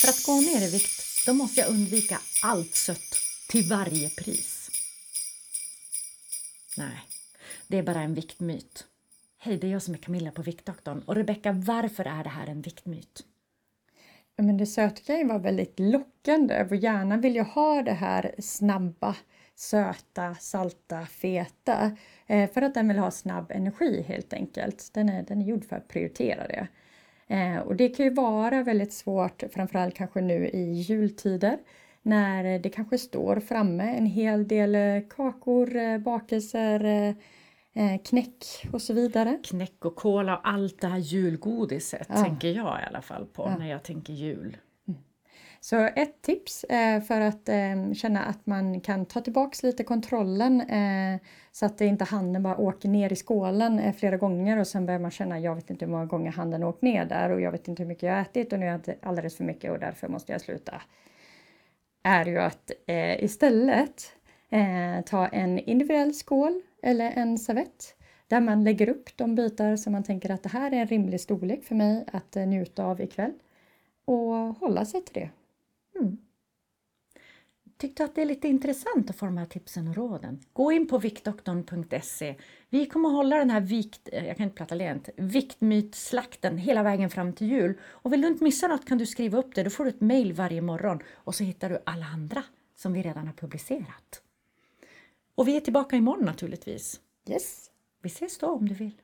För att gå ner i vikt, då måste jag undvika allt sött till varje pris. Nej, det är bara en viktmyt. Hej, det är jag som är Camilla på Viktdoktorn. Och Rebecka, varför är det här en viktmyt? Men det söta kan ju vara väldigt lockande. Vår hjärna vill ju ha det här snabba, söta, salta, feta. Eh, för att den vill ha snabb energi helt enkelt. Den är, den är gjord för att prioritera det. Eh, och det kan ju vara väldigt svårt, framförallt kanske nu i jultider när det kanske står framme en hel del eh, kakor, eh, bakelser, knäck och så vidare. Knäck och kola och allt det här julgodiset Ja. tänker jag i alla fall på Ja. när jag tänker jul. Så ett tips eh, för att eh, känna att man kan ta tillbaks lite kontrollen eh, så att det inte handen bara åker ner i skålen eh, flera gånger och sen börjar man känna jag vet inte hur många gånger handen åkt ner där och jag vet inte hur mycket jag har ätit och nu har jag ätit alldeles för mycket och därför måste jag sluta. Är ju att eh, istället eh, ta en individuell skål eller en servett där man lägger upp de bitar som man tänker att det här är en rimlig storlek för mig att eh, njuta av ikväll och hålla sig till det. Tyckte att det är lite intressant att få de här tipsen och råden? Gå in på viktdoktorn.se. Vi kommer att hålla den här vikt, eh, jag kan inte prata lent, viktmytslakten hela vägen fram till jul. Och vill du inte missa något kan du skriva upp det. Då får du ett mejl varje morgon och så hittar du alla andra som vi redan har publicerat. Och vi är tillbaka imorgon naturligtvis. Yes! Vi ses då om du vill.